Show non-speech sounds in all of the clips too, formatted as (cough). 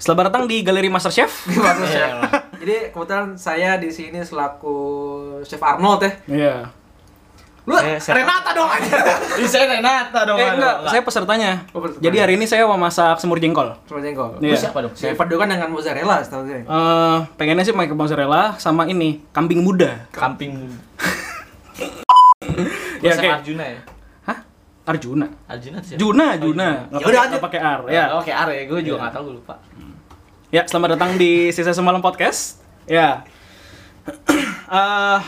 Selamat datang di Galeri Master Chef. Master Iya, Chef. Jadi kebetulan saya di sini selaku Chef Arnold ya. Iya. Lu Eh? Renata dong aja. Ih, saya Renata dong. Eh aduh, enggak, saya pesertanya. Oh, pesertanya. Jadi hari ini saya mau masak semur jengkol. Cuma jengkol. Iya. Lu siapa dong? Saya padukan dengan mozzarella setahu saya. Eh, pengennya sih pakai mozzarella sama ini kambing muda. Kamping. (laughs) Ya, Ya, oke. Arjuna ya. Arjuna. Arjuna tuh siapa? Juna, Juna. Juna. Nggak Ya udah, pakai- nggak pakai R. Ya. Oke, are ya. Gue juga nggak tahu, gue lupa. Ya, selamat datang di Sisa Semalam Podcast. Ya. (clears throat) Eh,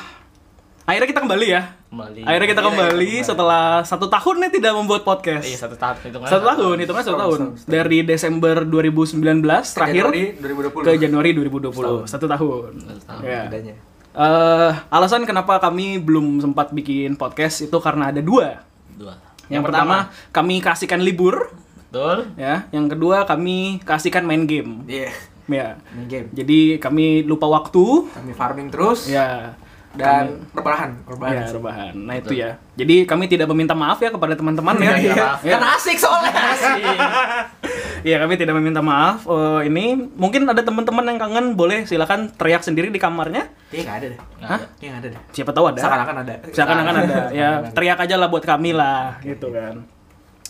akhirnya kita kembali ya. Kembali. Akhirnya kita Iya, kembali kembali. setelah satu tahun nih tidak membuat podcast. Iya, satu tahun itu. Satu tahun, itu kan satu tahun. Dari Desember 2019 terakhir Januari 2020. ke Januari 2020. Satu tahun. Satu tahun, Ya. Bedanya. Eh, alasan kenapa kami belum sempat bikin podcast itu karena ada dua. Dua. Yang, pertama, kami kasihkan libur, betul. ya. Yang kedua kami kasihkan main game. Iya. Ya. Main game. Jadi kami lupa waktu, Kami farming terus ya. Dan rebahan, rebahan. Ya, rebahan. Nah, itu ya. Jadi kami tidak meminta maaf ya kepada teman-teman ya. Iya, Ya. iya. Kan asik soalnya. Iya, kami tidak meminta maaf. Eh, ini mungkin ada teman-teman yang kangen, boleh silakan teriak sendiri di kamarnya. Iya nggak ada deh. Hah? ada. Iya ada deh. Siapa tahu ada. Seakan-akan ada. Seakan-akan ada. Ya, teriak aja lah buat kami lah, gitu kan.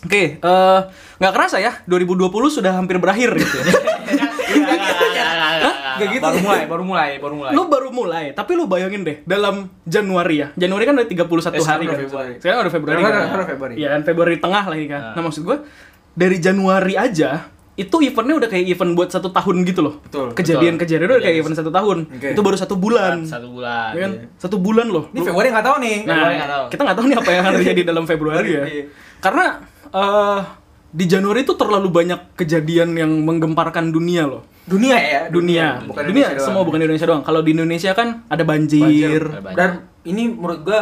Oke, eh nggak kerasa ya, 2020 sudah hampir berakhir gitu. (laughs) Nggak gitu Baru mulai, baru mulai, baru mulai. lu baru mulai, tapi lu bayangin deh, dalam Januari ya. Januari kan udah 31 Eh, hari kan. Februari. Sekarang udah Februari Sekarang kan. udah- Februari. Iya, kan Februari tengah lagi kan. Nah. Nah, maksud gua dari Januari aja itu eventnya udah kayak event buat satu tahun gitu loh. Kejadian-kejadian udah kayak Iya, event satu tahun. Oke. Itu baru satu bulan. Satu bulan. Ya kan? iya. Satu bulan loh. Ini Februari nggak tahu nih. Nah, Februari nggak tahu. kita nggak tahu nih apa yang akan terjadi dalam Februari ya. Iya. Karena eh, di Januari itu terlalu banyak kejadian yang menggemparkan dunia loh. Dunia ya. Dunia, Bukan dunia, Indonesia doang. semua bukan Indonesia doang. Kalau di Indonesia kan ada banjir. Banjir. Ada. Dan ini menurut gua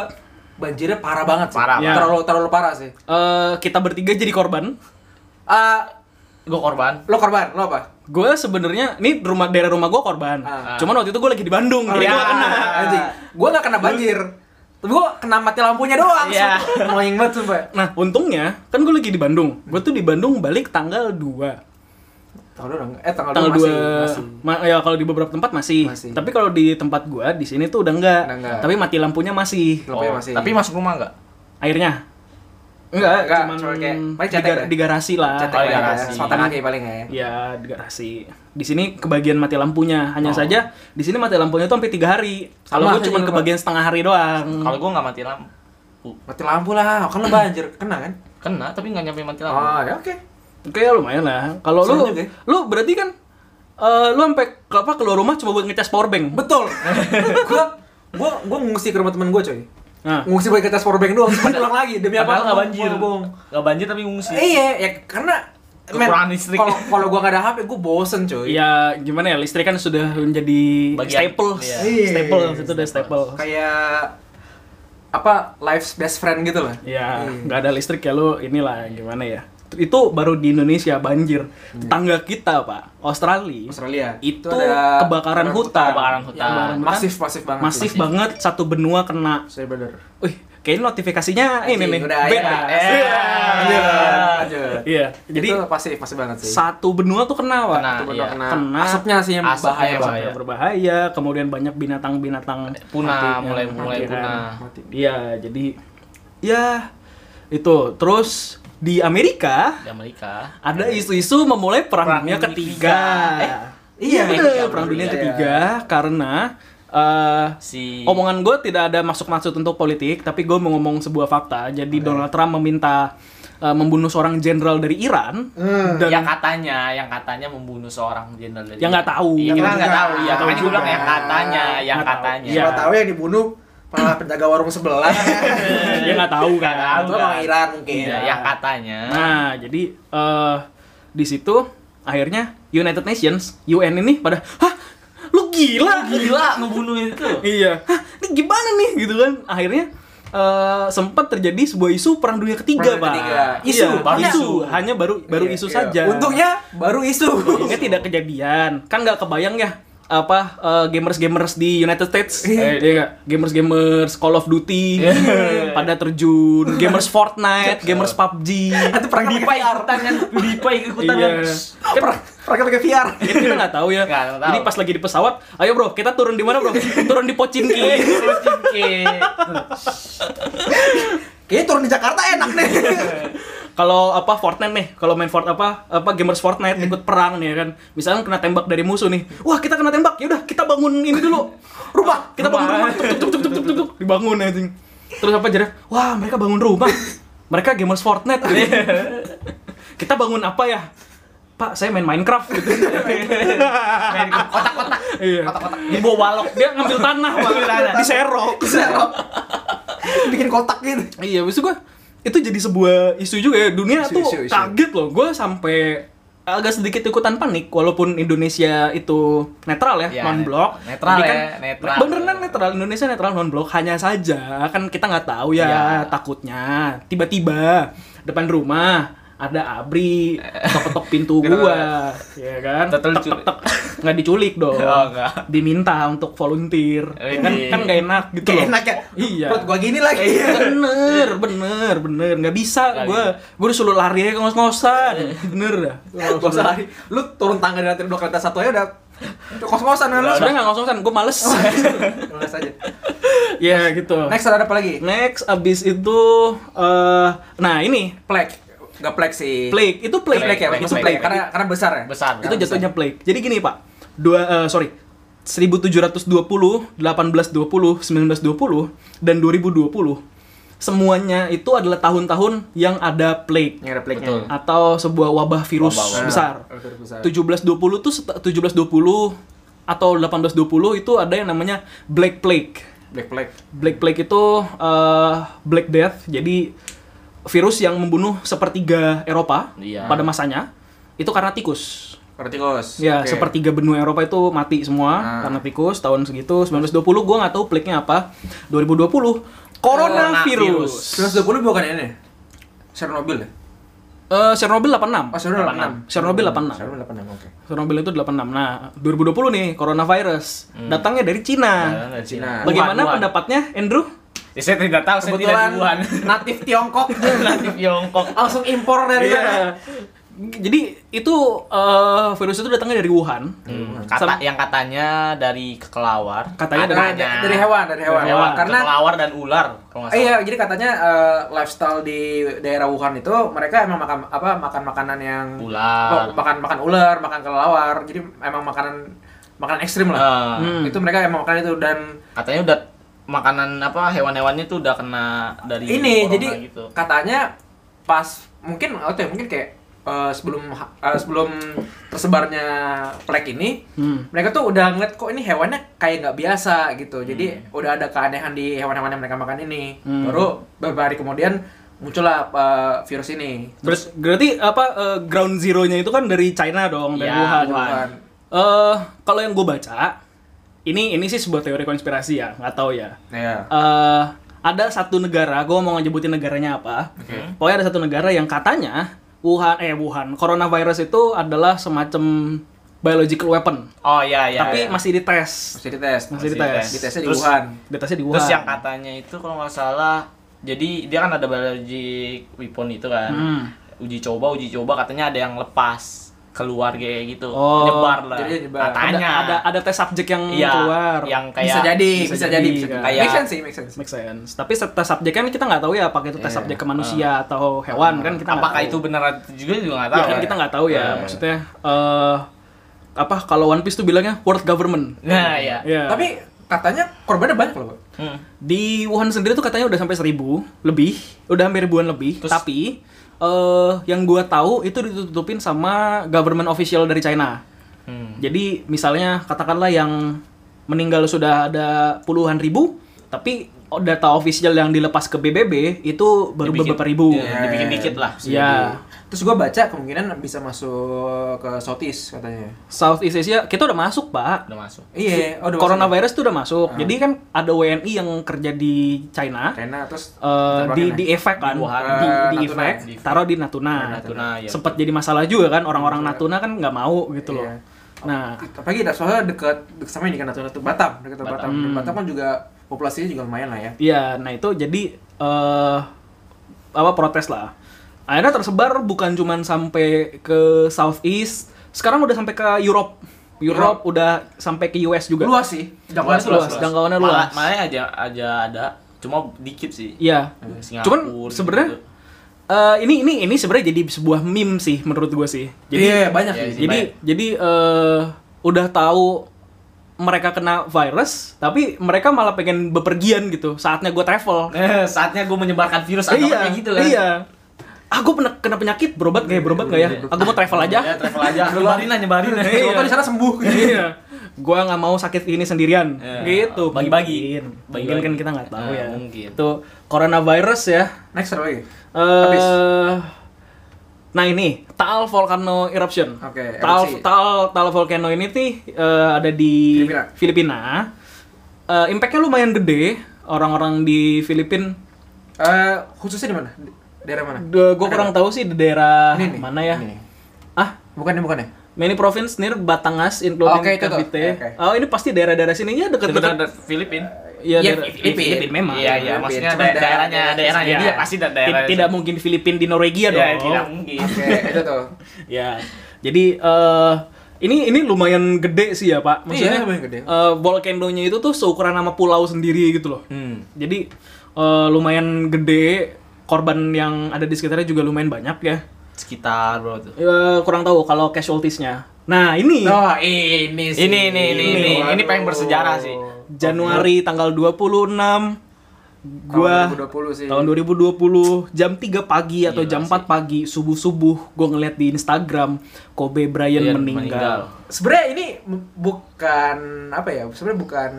banjirnya parah banget sih. Parah, Ya. Terlalu terlalu parah sih. Eh, kita bertiga jadi korban. Ah, Gue korban. lo korban, lo apa? Gue sebenarnya ini rumah daerah rumah gue korban. Ah. Cuman waktu itu gue lagi di Bandung, jadi ya, gue kena. Anjing. Gua nggak kena banjir. Tapi gua kena mati lampunya doang. Iya. sumpah. Annoying banget sumpah. Nah, untungnya kan gue lagi di Bandung. Gue tuh di Bandung balik tanggal 2. Tanggal dua eh tanggal, Tanggal 2 dua masih, masih. Ma- ya kalau di beberapa tempat masih. Masih. Tapi kalau di tempat gua di sini tuh udah enggak. Udah enggak. Tapi mati lampunya masih. Lampunya Oh, masih. Tapi masuk rumah enggak? Airnya enggak, Enggak, cuman cuma kayak- paling di, cetek deh. di garasi lah. Cetek paling iya, ya. kasih. Sepatan kaki paling ya. Ya, di garasi. Di sini kebagian mati lampunya. Hanya Oh. saja di sini mati lampunya tuh sampai tiga hari. Kalau gua cuma kebagian setengah hari doang. Kalau gue nggak mati lampu. Mati lampu lah, kan lo banjir, kena kan? Kena, tapi nggak nyampe mati lampu. Oh, ya oke. Oke, ya lumayan lah. Kalau lu juga ya. lu berarti kan eh, lu sampai ke apa keluar rumah cuma buat ngecas power bank. Betul. (laughs) gua gua gua ngungsi ke rumah temen gua, coy. Nah, Ngungsi buat kertas powerbank doang, terus pulang lagi demi apa? Padahal nggak banjir. Bohong. Nggak banjir tapi ngungsi. Eh, iya, ya karena men, Kekurangan listrik. Kalau kalau gua nggak ada HP, gua bosen, coy. ya gimana ya listrik kan sudah menjadi Bagian. staple. Iya. Staple Iya, itu udah staple. Kayak apa life's best friend gitu lah. Ya, Iya. nggak ada listrik ya lu inilah gimana ya. Itu baru di Indonesia banjir. Tetangga kita, Pak, Australia. Australia. Itu ada kebakaran hutan. Kebakaran hutan. Kebakaran hutan. Masif, masif banget. Masif banget satu benua kena. Saya bener. Wih, kayaknya notifikasinya ini nih. Udah, ya. Lanjut. Iya, jadi itu pasif, pasif banget sih. satu benua tuh kena, Pak. Kena. Itu bener iya. kena. Kena. Asapnya sih yang Asapnya bahaya bahaya. Berbahaya, kemudian banyak binatang-binatang Punah, mulai mulai kan. punah. Iya, jadi ya itu. Terus di Amerika Di Amerika. ada isu-isu memulai perang, Perang dunia ketiga. ketiga. Iya, bener, iya, perang dunia iya. ketiga karena eh, Si omongan gue tidak ada masuk-masuk untuk politik, tapi gue mau ngomong sebuah fakta. Jadi Donald Trump meminta eh, membunuh seorang jenderal dari Iran Hmm. dan yang katanya, yang katanya membunuh seorang jenderal dari Yang nggak tahu. Iya, kita Nggak nggak tahu. Iya, Nggak tahu makanya gue bilang juga. yang katanya, yang Nggak katanya. Siapa tahu yang dibunuh malah penjaga warung sebelah. (laughs) dia nggak tahu kan. Itu orang Iran mungkin. Iya, yang katanya. Nah, jadi eh di situ akhirnya United Nations, UN ini pada, hah, lu gila? Gila ngebunuh itu. (laughs) Iya, hah, ini gimana nih gitu kan? Akhirnya eh, sempat terjadi sebuah isu perang dunia ketiga, Perang pak. ketiga. Isu, Iya, baru hanya- isu, hanya baru baru Iya, isu iya. saja. Untungnya baru isu. Untungnya tidak kejadian, kan nggak kebayang ya apa eh, gamers-gamers di United States, iya nggak? Gamers-gamers Call of Duty pada terjun, gamers Fortnite, gamers PUBG. (laughs) Itu perangkat pakai VR. ikutan kan PewDiePie ikutan Iya. kan Kan perangkat pakai VR. Itu kita nggak tahu ya. Nggak tahu. Jadi pas lagi di pesawat, ayo bro, kita turun di mana bro? turun di Pochinki. (laughs) Oke. Kayaknya turun di Jakarta enak nih. (laughs) kalau apa Fortnite nih, kalau main Fort apa apa gamers Fortnite ikut perang nih ya kan. Misalnya kena tembak dari musuh nih. Wah, kita kena tembak. Ya udah, kita bangun ini dulu. Rumah. Kita bangun rumah. Tuk, tuk, tuk, tuk, tuk, tuk, tuk. Dibangun anjing. Terus apa jadi? Wah, mereka bangun rumah. Mereka gamers Fortnite. Gitu. (laughs) kita bangun apa ya? Pak, saya main Minecraft gitu. (laughs) Main kotak-kotak. Iya. Kotak-kotak. Di bawah balok. Dia ngambil tanah, Pak. Di serok. Serok. Bikin kotak gitu. Iya, maksud gua itu jadi sebuah isu juga ya. Dunia Isu, tuh isu, isu. kaget loh. Gua sampai agak sedikit ikutan panik walaupun Indonesia itu netral ya, Ya, non blok. netral ya, netral. Beneran netral Indonesia netral non blok hanya saja kan kita nggak tahu ya Ya. takutnya tiba-tiba depan rumah ada abri (laughs) ketok-ketok pintu gua ya kan Total tek tek diculik. tek nggak diculik dong Oh, nggak. diminta untuk volunteer Eh, kan iya. kan nggak enak gitu Kayak loh enak ya. iya Perut gua gini lagi. bener bener bener nggak bisa gue gue disuruh lari aja ke ngos-ngosan bener dah Gak usah lari. Lu turun tangga dari dua kereta satu aja udah kan lu. sebenarnya nggak ngos-ngosan gue males Nulis aja. (laughs) ya gitu Next ada apa lagi? next abis itu eh nah ini Plague. Gak plague sih. plague itu plague, Plague ya, Plague, masuk plague. plague. Karena karena besar ya. Besar. itu jatuhnya plague jadi gini pak dua eh, sorry 1720, 1820, 1920, dan 2020 semuanya itu adalah tahun-tahun yang ada plague Yang ada plague-nya. Betul. atau sebuah wabah virus Wabah, wabah. besar. Ah, virus besar. 1720 tuh set- 1720 atau 1820 itu ada yang namanya Black Plague. Black plague. Black Plague itu eh, Black Death. Jadi virus yang membunuh sepertiga Eropa Iya. pada masanya itu karena tikus. Vertikus. Ya, Oke. sepertiga benua Eropa itu mati semua Ah. karena tikus tahun segitu 1920 gua nggak tahu plague-nya apa. 2020 coronavirus. 1920 bukan ini. Chernobyl ya? Eh Chernobyl 86. Oh, Chernobyl 86. Chernobyl 86. Chernobyl 86, oke. Chernobyl itu 86. Nah, 2020 nih coronavirus datangnya dari Cina. Nah, Cina. Bagaimana Wuhan. pendapatnya, Andrew? Ya, saya tidak tahu, saya tidak Kebetulan di Wuhan. (laughs) natif Tiongkok (laughs) Natif Tiongkok. langsung impor dari sana. Iya. Jadi itu eh, virus itu datangnya dari Wuhan. Hmm, Kata yang katanya dari kelelawar. Katanya dari- Katanya. dari hewan, dari hewan. Dari hewan. Karena kelelawar dan ular kalau Eh, iya, jadi katanya eh, lifestyle di daerah Wuhan itu mereka emang makan apa makan makanan yang Ular. Oh, makan makan ular, makan kelelawar. Jadi emang makanan makanan ekstrim lah. Eh, Hmm. Itu mereka emang makan itu dan Katanya udah makanan apa hewan-hewannya tuh udah kena dari ini corona jadi gitu. katanya pas mungkin oh tuh, mungkin kayak eh, sebelum eh, sebelum tersebarnya plague ini Hmm. mereka tuh udah ngeliat kok ini hewannya kayak nggak biasa gitu jadi Hmm. udah ada keanehan di hewan-hewan yang mereka makan ini Hmm. baru beberapa hari kemudian muncullah eh, virus ini Ber- berarti apa eh, ground zero-nya itu kan dari China dong, dari Iya, Wuhan. Wuhan. Eh, kalau yang gue baca, ini ini sih sebuah teori konspirasi ya, nggak tahu ya. ya eh ada satu negara, gue mau ngejebutin negaranya apa. Pokoknya ada satu negara yang katanya Wuhan, eh Wuhan, coronavirus itu adalah semacam biological weapon, Oh iya iya. tapi iya. masih dites. masih dites Masih dites. ditesnya di Terus- Wuhan Ditesnya di Wuhan. Terus yang katanya itu kalau nggak salah jadi dia kan ada biologic weapon itu kan. Hmm. Uji coba, uji coba katanya ada yang lepas keluar kayak gitu. Oh, nyebar lah. jadi nyebar. ada, Katanya. ada ada tes subjek yang Iya, keluar. yang kayak bisa jadi bisa bisa, jadi, jadi, bisa kan. jadi. Kayak- make sense sih make sense Make sense. Tapi tes subjek kan kita nggak tahu ya apakah itu tes Iya. subjek ke manusia atau hewan kan kita apakah tahu. itu benar atau juga juga nggak Ya tahu. kan kita nggak tahu ya. Iya. Maksudnya eh apa kalau One Piece tuh bilangnya world government. Nah, iya. Ya. tapi katanya korbannya banyak loh Pak. Hmm. di Wuhan sendiri tuh katanya udah sampai seribu lebih, udah hampir ribuan lebih. Terus- Tapi eh yang gua tahu itu ditutupin sama government official dari China. Hmm. Jadi misalnya katakanlah yang meninggal sudah ada puluhan ribu, tapi data official yang dilepas ke BBB itu baru Dibikin- beberapa ribu. Iya, dibikin dikit lah. Iya. terus gua baca kemungkinan bisa masuk ke Southeast katanya Southeast Asia kita udah masuk, Pak. Udah masuk. iya oh, udah masuk. Coronavirus tuh udah masuk. Jadi kan ada WNI yang kerja di China. China terus eh, di di efek kan Di Wuhan. di, di Eh, Natuna. efek Di- taruh di Natuna, Natuna, iya. sempat jadi masalah juga kan orang-orang Natuna kan nggak mau gitu loh Iya. Nah, Apalagi soalnya dekat dekat sama ini kan Natuna tuh Batam, dekat Batam. Batam. Hmm. Batam kan juga populasinya juga lumayan lah ya. Iya, nah itu jadi eh apa protes lah. Akhirnya tersebar bukan cuman sampai ke Southeast, sekarang udah sampai ke Europe. Europe udah sampai ke US juga. Luas sih. Jangkauannya luas, luas. jangkauannya Malah, luas. malah aja aja ada, cuma dikit sih. Iya. Singapura Cuman gitu. sebenarnya eh, ini ini ini sebenarnya jadi sebuah meme sih menurut gue sih. Jadi Iya, banyak Iya, sih. sih. jadi jadi eh, udah tahu mereka kena virus, tapi mereka malah pengen bepergian gitu. Saatnya gue travel. Eh, saatnya gue menyebarkan virus iya, anggapannya gitu kan. Iya. Ah, gue pernah kena penyakit, berobat gak ya, berobat gak ya? Aku mau travel aja. Ya, travel aja. Nyebarin lah, nyebarin. Siapa tahu di sana sembuh. iya. Gua nggak mau sakit ini sendirian. Iya. Gitu. Bagi-bagi. Mungkin. Bagi-bagi. Mungkin kan kita nggak tahu Nah, ya. mungkin. Itu coronavirus ya. Next lagi? Habis. Nah ini Taal Volcano Eruption. Oke, Taal, erupsi. Taal, Taal Volcano ini tuh eh, ada di Filipina. Filipina. Eh, impactnya lumayan gede. Orang-orang di Filipina. Eh, khususnya di mana? Daerah mana? Gue kurang tahu sih di daerah Ini mana ya. Ini. Ah, Bukan nih, bukan nih. many province near Batangas including tuh. Cavite. Oke. Oh, ini pasti daerah-daerah sininya deket-deket. Dekat Filipin. Iya, Iya, daerah- Filipin. Memang. Iya, iya, maksudnya Cuma da- daerah- daerahnya, daerahnya Iya. dia pasti da- daerah. Ti- Tidak mungkin Filipin di Norwegia Iya, dong. tidak mungkin. Oke, (laughs) itu tuh. Ya, jadi eh ini ini lumayan gede sih ya Pak. Maksudnya Iya, lumayan gede. eh, volcanonya itu tuh seukuran nama pulau sendiri gitu loh. Hmm. Jadi eh, lumayan gede. Korban yang ada di sekitarnya juga lumayan banyak ya. Sekitar bro tuh. Eh, kurang tahu kalau casualtiesnya. Nah ini Oh, ini sih. Ini, ini, ini, ini, ini pengen bersejarah sih. Januari tanggal 26 gua Tahun 2020 sih. tahun 2020 jam 3 pagi atau Gila jam 4 pagi subuh-subuh gua ngeliat di Instagram Kobe Bryant Bryant meninggal. meninggal. Sebenarnya ini bukan apa ya? Sebenarnya bukan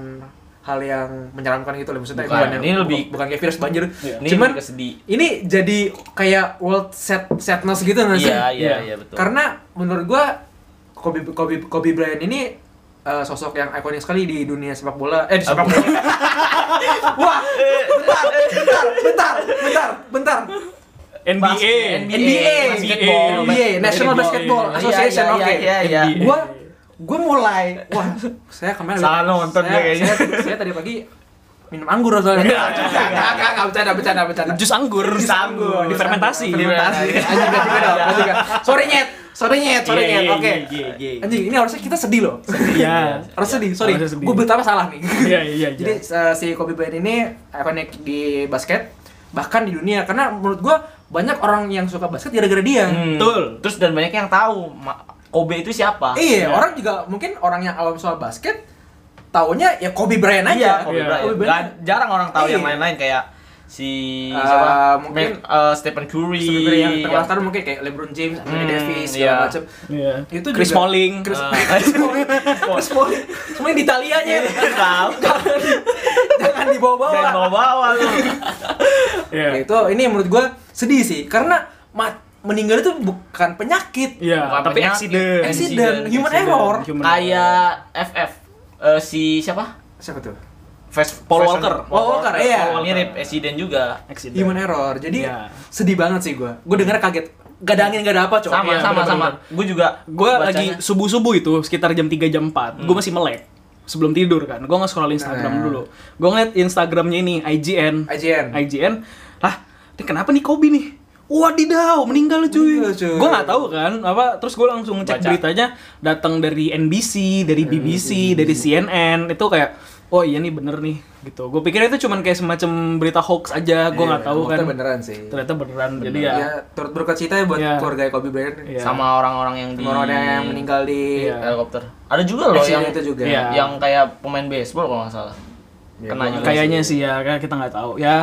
hal yang menyeramkan gitu loh maksudnya Bukan, yang- ini lebih- bukan kayak virus banjir. Ini Cuman ini jadi kayak world sad sadness gitu nggak sih? Iya, iya, Iya. iya betul. Karena menurut gua Kobe Kobe Kobe Bryant ini eh, sosok yang ikonik sekali di dunia sepak bola. Eh di sepak bola. Wah, bentar, bentar, bentar, bentar, bentar. NBA. Basket, NBA, basketball, NBA, National Basketball Iya, Association, iya, oke. iya, iya. NBA. Gua gua mulai, wah, saya kemarin Salah nonton saya, kayaknya. Saya, saya tadi pagi minum anggur soalnya. Enggak, enggak, enggak, bercanda, bercanda, bercanda. Jus anggur. Jus anggur. Difermentasi. Fermentasi. Iya. Anjing juga dong. Sorry nyet, sorry nyet, sorry Iya, nyet. iya, Oke. iya, iya. Anjing, ini harusnya kita sedih loh. (laughs) Iya. Harus sedih, sorry. Gue betapa salah nih. Iya, iya, (laughs) iya. Jadi uh, si Kobe Bryant ini ikonik di basket bahkan di dunia karena menurut gua banyak orang yang suka basket gara-gara dia. Hmm. Betul. Terus dan banyak yang tahu Kobe itu siapa. Iya, orang juga mungkin orang yang awam soal basket taunya ya Kobe Bryant Iya, aja. Kobe Iya. Bryant. Kobe Bryant. Nggak- jarang orang tahu Iya. yang lain-lain kayak si Eh, siapa? mungkin- Ma- eh, Stephen Curry. Sebenarnya yang terkenal sekarang mungkin kayak LeBron James, Anthony Hmm, Davis, iya. segala macam. Iya. Itu Chris juga- Smalling. Chris, Eh. (laughs) Chris Smalling. Chris Smalling. Semuanya di Italianya. (laughs) Tahu. Jangan dibawa-bawa. Dan bawa-bawa lu. (laughs) Iya. Ya, itu ini menurut gua sedih sih karena mat, meninggal itu bukan penyakit. Iya, Bukan tapi penyakit. accident. Accident, human Accident, error. human Kayak FF eh, si siapa? Siapa tuh? Fast, Paul Fast- Walker. Paul Walker, iya. Mirip accident juga. Accident. Human error. Jadi Iya. sedih banget sih gua. Gua denger kaget. Gak ada angin, gak ada apa, cok. Sama, Iya, sama, bener-bener. sama. Gue juga Gue bacanya. lagi subuh-subuh itu sekitar jam 3 jam 4 Gue masih melek sebelum tidur kan Gue nge-scroll Instagram Nah. dulu Gue ngeliat Instagramnya ini IGN IGN. IGN Lah ini kenapa nih Kobe nih Wadidaw meninggal cuy Meninggal, cuy. Gue nggak tahu kan apa Terus gue langsung ngecek Baca. beritanya Datang dari NBC Dari BBC Dari CNN Itu kayak Oh iya nih bener nih gitu Gue pikir itu cuman kayak semacam berita hoax aja Gue nggak Iya, tahu kan ternyata beneran sih. Ternyata beneran Jadi ya Ya, turut berduka cita ya buat Iya. keluarga Kobe Bryant. Iya. sama orang-orang yang di orang yang meninggal di Iya. helikopter. Ada juga loh accident yang itu juga. Iya. yang kayak pemain baseball kalau nggak salah. Ya, Kena juga Kayaknya sih ya, kayak kita nggak tahu. Ya,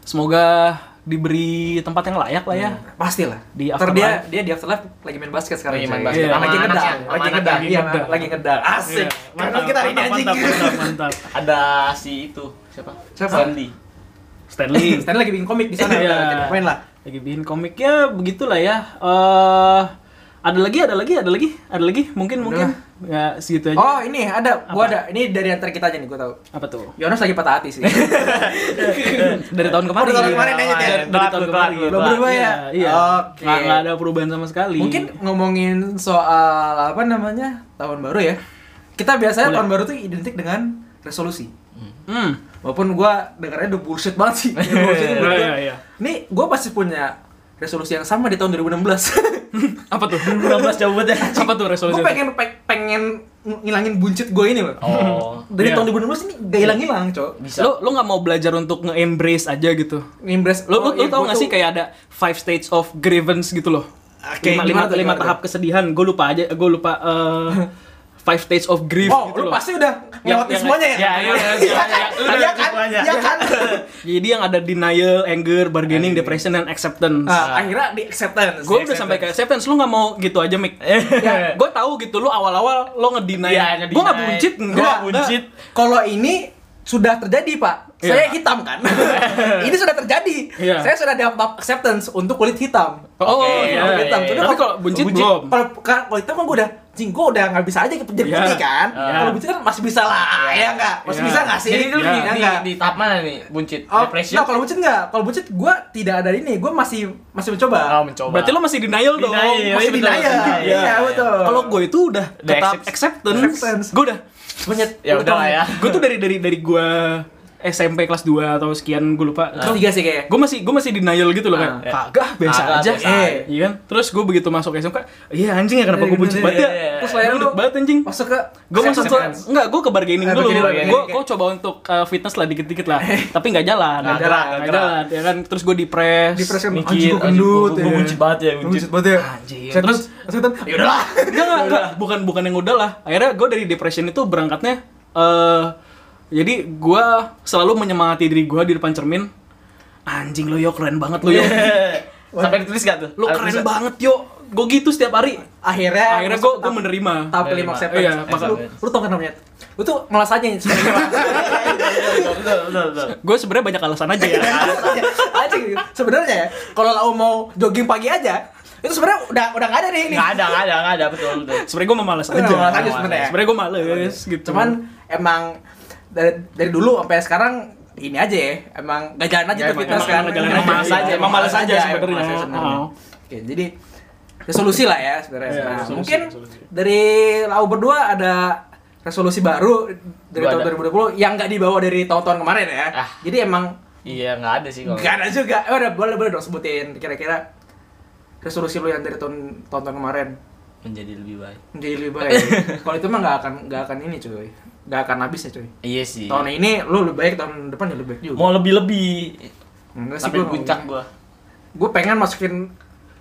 semoga diberi tempat yang layak lah ya. Pasti lah. Di Ntar dia dia di afterlife lagi main basket sekarang. Lagi main basket. Sama Lagi ngedang, anaknya, lagi ngedang, anaknya. iya, lagi ngedang. Asik. Iya, Karena kita ini mantap, anjing. mantap, mantap, mantap. (laughs) Ada si itu siapa? Siapa? Sandy. Stanley. Stanley lagi bikin komik di sana. Iya. Jadi Main lah. Lagi bikin komik ya begitulah ya. Eh Ada lagi, ada lagi, ada lagi, ada lagi. Mungkin, mungkin. Ya, segitu aja. Oh, ini ada, gua ada. Ini dari antara kita aja nih, gua tahu. Apa tuh? Yonas lagi patah hati sih. (laughs) Dari tahun kemarin. Oh, dari tahun kemarin aja, Dari, ya? dari tahun kemarin. Belum berubah ya? Iya. Oke. Nggak, nggak ada perubahan sama sekali. Mungkin ngomongin soal apa namanya? Tahun baru ya. Kita biasanya Boleh. tahun baru tuh identik dengan resolusi. Hmm. Walaupun gua dengarnya udah bullshit banget sih. (laughs) Bullshit Iya, iya, iya. Nih, gua pasti punya resolusi yang sama di tahun 2016. (laughs) (laughs) Apa tuh? 2016 jauh banget ya. Apa tuh resolusi? gue pengen pe- pengen ngilangin buncit gue ini loh. Oh. (laughs) Dari Iya. tahun 2016 ini gak hilang-hilang, Cok. Bisa. Lo lo nggak mau belajar untuk nge-embrace aja gitu? Ngimbres Lo, lo, oh, lo iya, tau gak tuh- sih kayak ada five stages of grievance gitu loh? Oke, lima, gimana lima, tuh, lima gimana tahap kesedihan. Gue lupa aja. Gue lupa eh, (laughs) five stages of grief Oh, gitu lu loh. pasti udah ngelewatin semuanya ya? Ya, ya, ya, (laughs) Iya ya, kan? ya, udah Iya kan? Iya kan? (laughs) Jadi yang ada denial, anger, bargaining, depression, dan acceptance. Nah, akhirnya di acceptance. gue udah sampai ke acceptance, lu nggak mau gitu aja, Mik. Ya. (laughs) gue tahu gitu, lu awal-awal lo ngedeny. Iya, gue nggak buncit, Gua enggak. buncit. Kalau ini sudah terjadi, Pak. Iya. Saya hitam kan? (laughs) ini sudah terjadi. Iya. Saya sudah dapat acceptance untuk kulit hitam. Oh, Oke, iya. Kulit hitam. iya, Tapi iya. Tapi kalau buncit, buncit, belum. Kalau ka- kalau hitam kan gue udah Jing, gue udah nggak bisa aja jadi Iya. putih kan? Iya. Kalau buncit kan masih bisa lah, ya nggak? Masih Iya. bisa nggak sih? Jadi Ya, di, Ya di, nggak? di tahap mana nih? Buncit? Oh, Depression? nah, kalau buncit enggak. Kalau buncit gua tidak ada ini. Gua masih masih mencoba. Oh, mencoba. Berarti lo masih denial dong. Denial, masih denial. Iya, betul. Kalau gue itu udah tetap accept- acceptance. acceptance. Gue udah Menyet, Ya udah lah ya. gue tuh dari dari dari gue SMP kelas 2 atau sekian gue lupa. Kelas tiga sih kayaknya. Gue masih gue masih denial gitu loh kan. Kagak biasa aja. Eh. Iya kan? Terus gue begitu masuk SMK, iya anjing ya kenapa gue Iya, buncit iya, banget ya? iya, iya. Terus Duduk lu banget anjing. masuk ke Gue masuk ke enggak, gue ke bargaining Eh, dulu. Gue gue coba untuk uh, fitness lah dikit-dikit lah. (laughs) Tapi nggak jalan. Nggak jalan, jalan. Ya kan terus gue depres. Depres kan anjing anjing, gendut gua buncit banget ya, buncit. Buncit banget ya. Anjing. Terus terus ya udahlah. Enggak, enggak, enggak. Bukan bukan yang udah lah. Akhirnya gue dari depression itu berangkatnya eh jadi gue selalu menyemangati diri gue di depan cermin. Anjing lo yo keren banget lo yo. (laughs) Sampai ditulis gak tuh? Lo keren tulisan? banget yo. Gue gitu setiap hari. Akhirnya Akhirnya gue gue menerima. tahap kelima acceptance. Iya, Eh, maka- lu lu tau kan namanya? Lu tuh malas aja (laughs) betul. Gue sebenarnya banyak alasan aja ya. (laughs) Anjing sebenarnya ya, kalau lau mau jogging pagi aja, itu sebenarnya udah udah nggak ada nih ini. Nggak ada, nggak ada, nggak ada, betul, betul. sebenarnya gue Udah aja. malas aja sebenarnya. Sebenarnya gue males gitu. Cuman emang dari, dari dulu sampai sekarang ini aja ya, emang gak jalan aja Ya, tuh fitness kan. emang Emang aja. malas aja, Emang malas aja emang sebenarnya. malas aja sebenarnya. Oh. Oke, jadi resolusi lah ya sebenarnya. Iya, Nah, resolusi, mungkin resolusi. dari lau berdua ada resolusi baru dari Gua tahun ada. 2020 yang nggak dibawa dari tahun-tahun kemarin ya. Ah. Jadi emang Iya, nggak ada sih kalau. nggak ada juga. Eh, udah boleh boleh dong sebutin kira-kira resolusi lu yang dari tahun tahun kemarin Menjadi lebih baik. menjadi lebih baik. (laughs) Kalau itu mah nggak akan nggak akan ini cuy, nggak akan habis ya cuy. Iya sih. Tahun ini lu lebih baik, tahun depan ya lebih baik juga. Mau lebih-lebih. Enggak sih gua puncak gua. Gue pengen masukin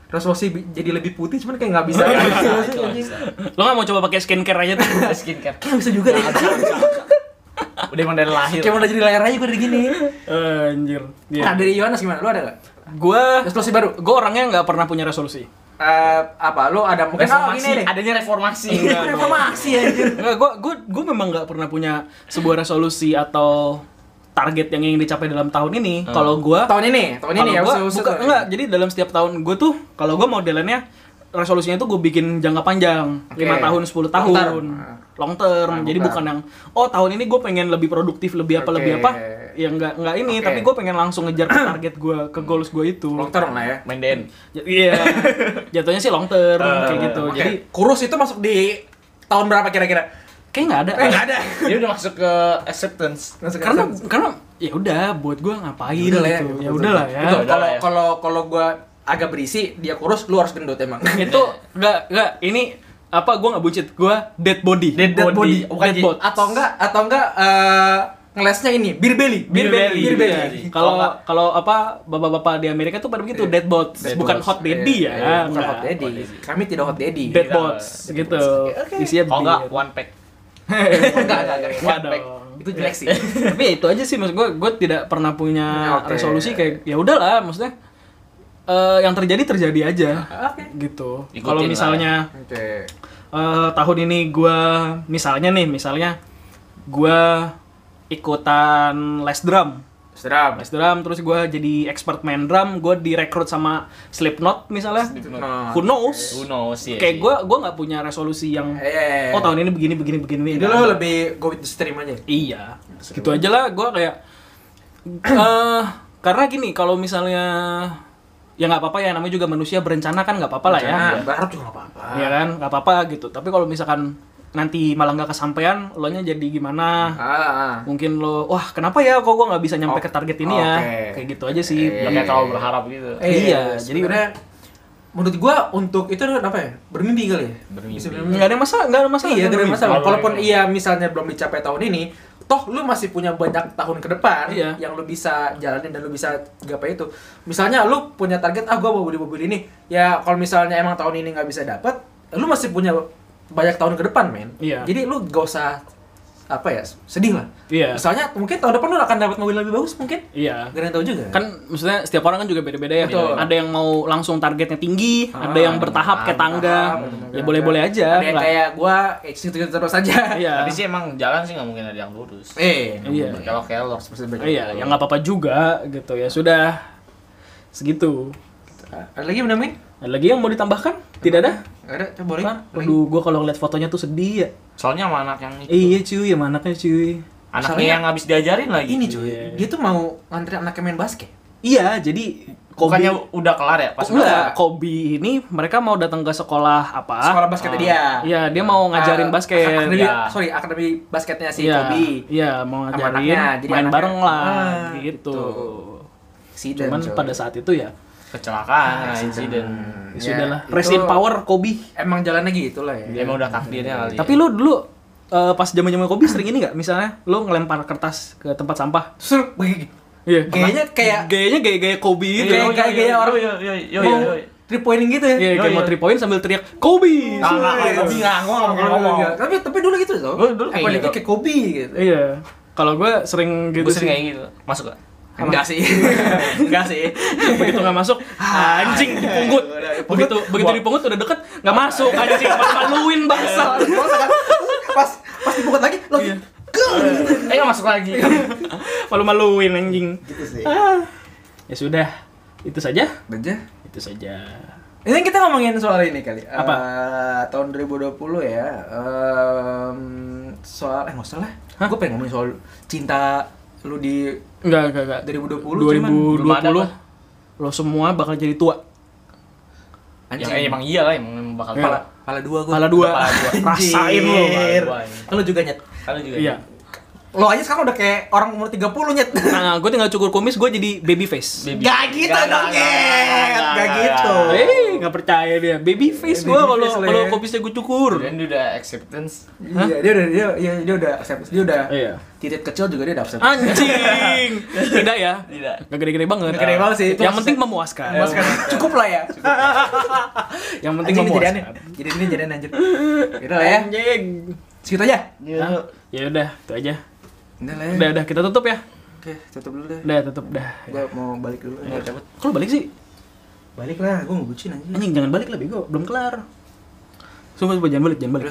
resolusi jadi lebih putih cuman kayak nggak bisa. (laughs) Nggak Nggak bisa, bisa, nggak anjing. bisa. Lo gak mau coba pakai skincare aja tuh? (laughs) Skincare. Kayak bisa juga deh. (laughs) Udah emang dari lahir. Kayak mau udah jadi layar aja gue dari gini. Anjir. Iya. Nah dari Yohanes gimana? Lu ada gak? Gue Resolusi baru? gue orangnya nggak pernah punya resolusi. Eh apa? Lu ada mungkin oh, reformasi, gini nih. adanya reformasi. Enggak, Reformasi anjir. Enggak, gue gue gue memang nggak pernah punya sebuah resolusi atau target yang ingin dicapai dalam tahun ini. Kalau gue Tahun ini, tahun ini ya. gua, usul-usul bukan, tuh. enggak, jadi dalam setiap tahun gue tuh kalau gue modelannya resolusinya tuh gue bikin jangka panjang, Oke. 5 tahun, 10 Long tahun. term. Long term. Nah, jadi bukan. bukan yang oh tahun ini gue pengen lebih produktif, lebih apa, Oke. lebih apa. Ya enggak enggak ini, Oke. tapi gue pengen langsung ngejar ke target gue, ke goals gue itu. Long term lah ya. Main Den. Iya. Jatuhnya sih long term kayak gitu. Oke. Jadi kurus itu masuk di tahun berapa kira-kira? kayak nggak ada. Eh nggak ada. (laughs) Dia udah masuk ke acceptance. Masuk ke karena acceptance. karena ya udah buat gue ngapain Udah lah ya, gitu. Ya betul. udah lah ya. Kalau ya. kalau kalau gua agak berisi, dia kurus, lu harus gendut emang. (laughs) Itu enggak enggak ini apa gue nggak buncit gue dead body Dead Dead body. Bukan Dead body. atau enggak atau enggak eh ngelesnya ini beer belly. Beer belly. Beer belly. Iya. Kalau kalau apa bapak-bapak di Amerika tuh pada begitu dead bots, Dead bukan bots. hot daddy Iya, ya. iya, bukan hot daddy. Hot daddy. Kami tidak hot daddy. Dead Iya. bots Dead gitu. Oke. Isinya Kalau enggak one pack. (laughs) enggak, enggak, One pack. Itu jelek sih. (laughs) Tapi ya itu aja sih maksud gue, gue tidak pernah punya resolusi kayak ya udahlah maksudnya eh, yang terjadi terjadi aja Oke. gitu. Kalau lah. misalnya Oke. eh, tahun ini gua misalnya nih misalnya gua ikutan les drum Sedap. les drum terus gue jadi expert main drum gue direkrut sama Slipknot misalnya Nah. who knows Who knows ya kayak sih. gue gue nggak punya resolusi yang Eh. oh tahun ini begini begini begini Jadi Nggak lo lebih go with the stream aja. iya gitu aja lah gue kayak (clears throat) eh karena gini kalau misalnya ya nggak apa-apa ya namanya juga manusia berencana kan nggak apa-apa lah ya Nah, berharap juga nggak apa-apa. Iya kan nggak apa-apa gitu tapi kalau misalkan nanti malah nggak kesampaian lo nya jadi gimana Ah, ah. mungkin lo wah kenapa ya kok gue nggak bisa nyampe Oh, ke target ini ya oke. kayak gitu aja sih Lo kayak terlalu berharap gitu. Eh, Iya, jadi sebenarnya menurut gua untuk itu apa ya? Bermimpi kali ya. Bermimpi. Nggak ada masalah nggak ada masalah Iya, nggak ada masalah. Kalau Kalaupun iya misalnya belum dicapai tahun ini, toh lu masih punya banyak tahun ke depan Iya. yang lu bisa jalanin dan lu bisa gapai itu. Misalnya lu punya target ah gua mau beli mobil ini. Ya kalau misalnya emang tahun ini nggak bisa dapat, lu masih punya banyak tahun ke depan, men. Iya. Jadi lu gak usah apa ya, sedih lah. Iya. Misalnya mungkin tahun depan lu akan dapat mobil lebih bagus mungkin. iya Gak ada yang tahu juga. kan maksudnya setiap orang kan juga beda-beda ya Betul. ada yang mau langsung targetnya tinggi Ah, ada yang bertahap kayak tangga bertahap, ya boleh-boleh aja Ada yang lah. kayak gua kayak gitu terus aja. iya Tapi sih emang jalan sih nggak mungkin ada yang lurus. Eh, Iya. Berkelok-kelok. iya ya nggak apa-apa juga gitu ya sudah segitu Ada lagi yang namanya? ada lagi yang mau ditambahkan tidak ada Ada, coba boleh. Aduh, gua kalau ngeliat fotonya tuh sedih ya. Soalnya sama anak yang itu. Iya cuy, ya anaknya cuy. Anaknya Soalnya- yang habis diajarin lagi. Ini cuy, Iya. dia tuh mau ngantri anaknya main basket. Iya, jadi Bukannya Kobe, udah kelar ya pas enggak, Kobe ini mereka mau datang ke sekolah apa? Sekolah basketnya Ah. dia. Iya, dia mau ngajarin Ah, basket. Akademi, Iya. sorry, akademi basketnya si Iya, Kobe. Iya, mau Sama ngajarin anaknya, jadi main anaknya- bareng lah Ah, gitu. gitu. Cuman coy. pada saat itu ya, kecelakaan, Accident. insiden. ya Ya, sudahlah. in power Kobe. Emang jalannya gitu lah ya. Dia emang udah takdirnya kali. Tapi lu dulu eh, pas zaman-zaman Kobe sering ini nggak? Misalnya lu ngelempar kertas ke tempat sampah. Terus begini. Iya. Gayanya kayak gayanya gaya-gaya Kobe gitu. Kayak- kayak gaya orang- Yo yo yo yo. three pointing gitu ya. Iya, kayak mau three point sambil teriak Kobe. Nah, nah, nah, nggak mungkin ngomong. Enggak, Tapi tapi dulu gitu loh. Dulu kayak gitu. kayak Kobe gitu. Iya. Kalau gue sering gitu Gue sering kayak gitu. Masuk gak? Enggak sih. (laughs) Enggak sih. begitu nggak masuk anjing dipungut begitu begitu dipungut udah deket nggak masuk anjing maluin bangsa pas pas dibuka lagi lo Iya. Eh nggak masuk lagi. malu maluin anjing gitu sih. ah. ya sudah itu saja Aja. itu saja Ini kita ngomongin soal ini kali. Apa? Eh, tahun 2020 ya. em, soal eh nggak usah lah. Gue pengen ngomongin soal cinta lu di enggak enggak enggak 2020 cuman 2020 belum ada, Pak. lo semua bakal jadi tua Ya emang iya lah emang emang bakal pala pala dua gue. kepala dua Kepala dua. (laughs) rasain lo Anjir. dua. Kalau juga nyet. Kalau juga. iya Lo aja sekarang udah kayak orang umur 30 nyet. nah gue tinggal cukur kumis gue jadi baby face Baby. Gak gitu Gak, dong, gak, Nyet. gak, Gak gak, gitu. gak. eh nggak percaya dia baby face gue kalau kalau Le. kumisnya gue cukur Dan dia udah acceptance. Iya, dia udah dia, dia, dia udah accept. Dia udah Iya. titik kecil juga dia udah accept. anjing (laughs) tidak ya Tidak. Gak gede-gede banget. Gede banget sih, itu Yang penting memuaskan. Memuaskan. (laughs) Cukup lah ya. (laughs) Yang penting memuaskan. Jadi ini jadian anjir. Gitu lah ya. Anjing. Segitu aja. Ya udah, itu aja. Udah lah ya. Udah, udah kita tutup ya. Oke, tutup dulu deh. Udah, tutup dah. Gua mau balik dulu. Mau cabut. Kalau balik sih, Balik lah, gua mau bucin anjir. anjing jangan balik lah bego, belum kelar. Sumpah, sumpah jangan balik, jangan balik.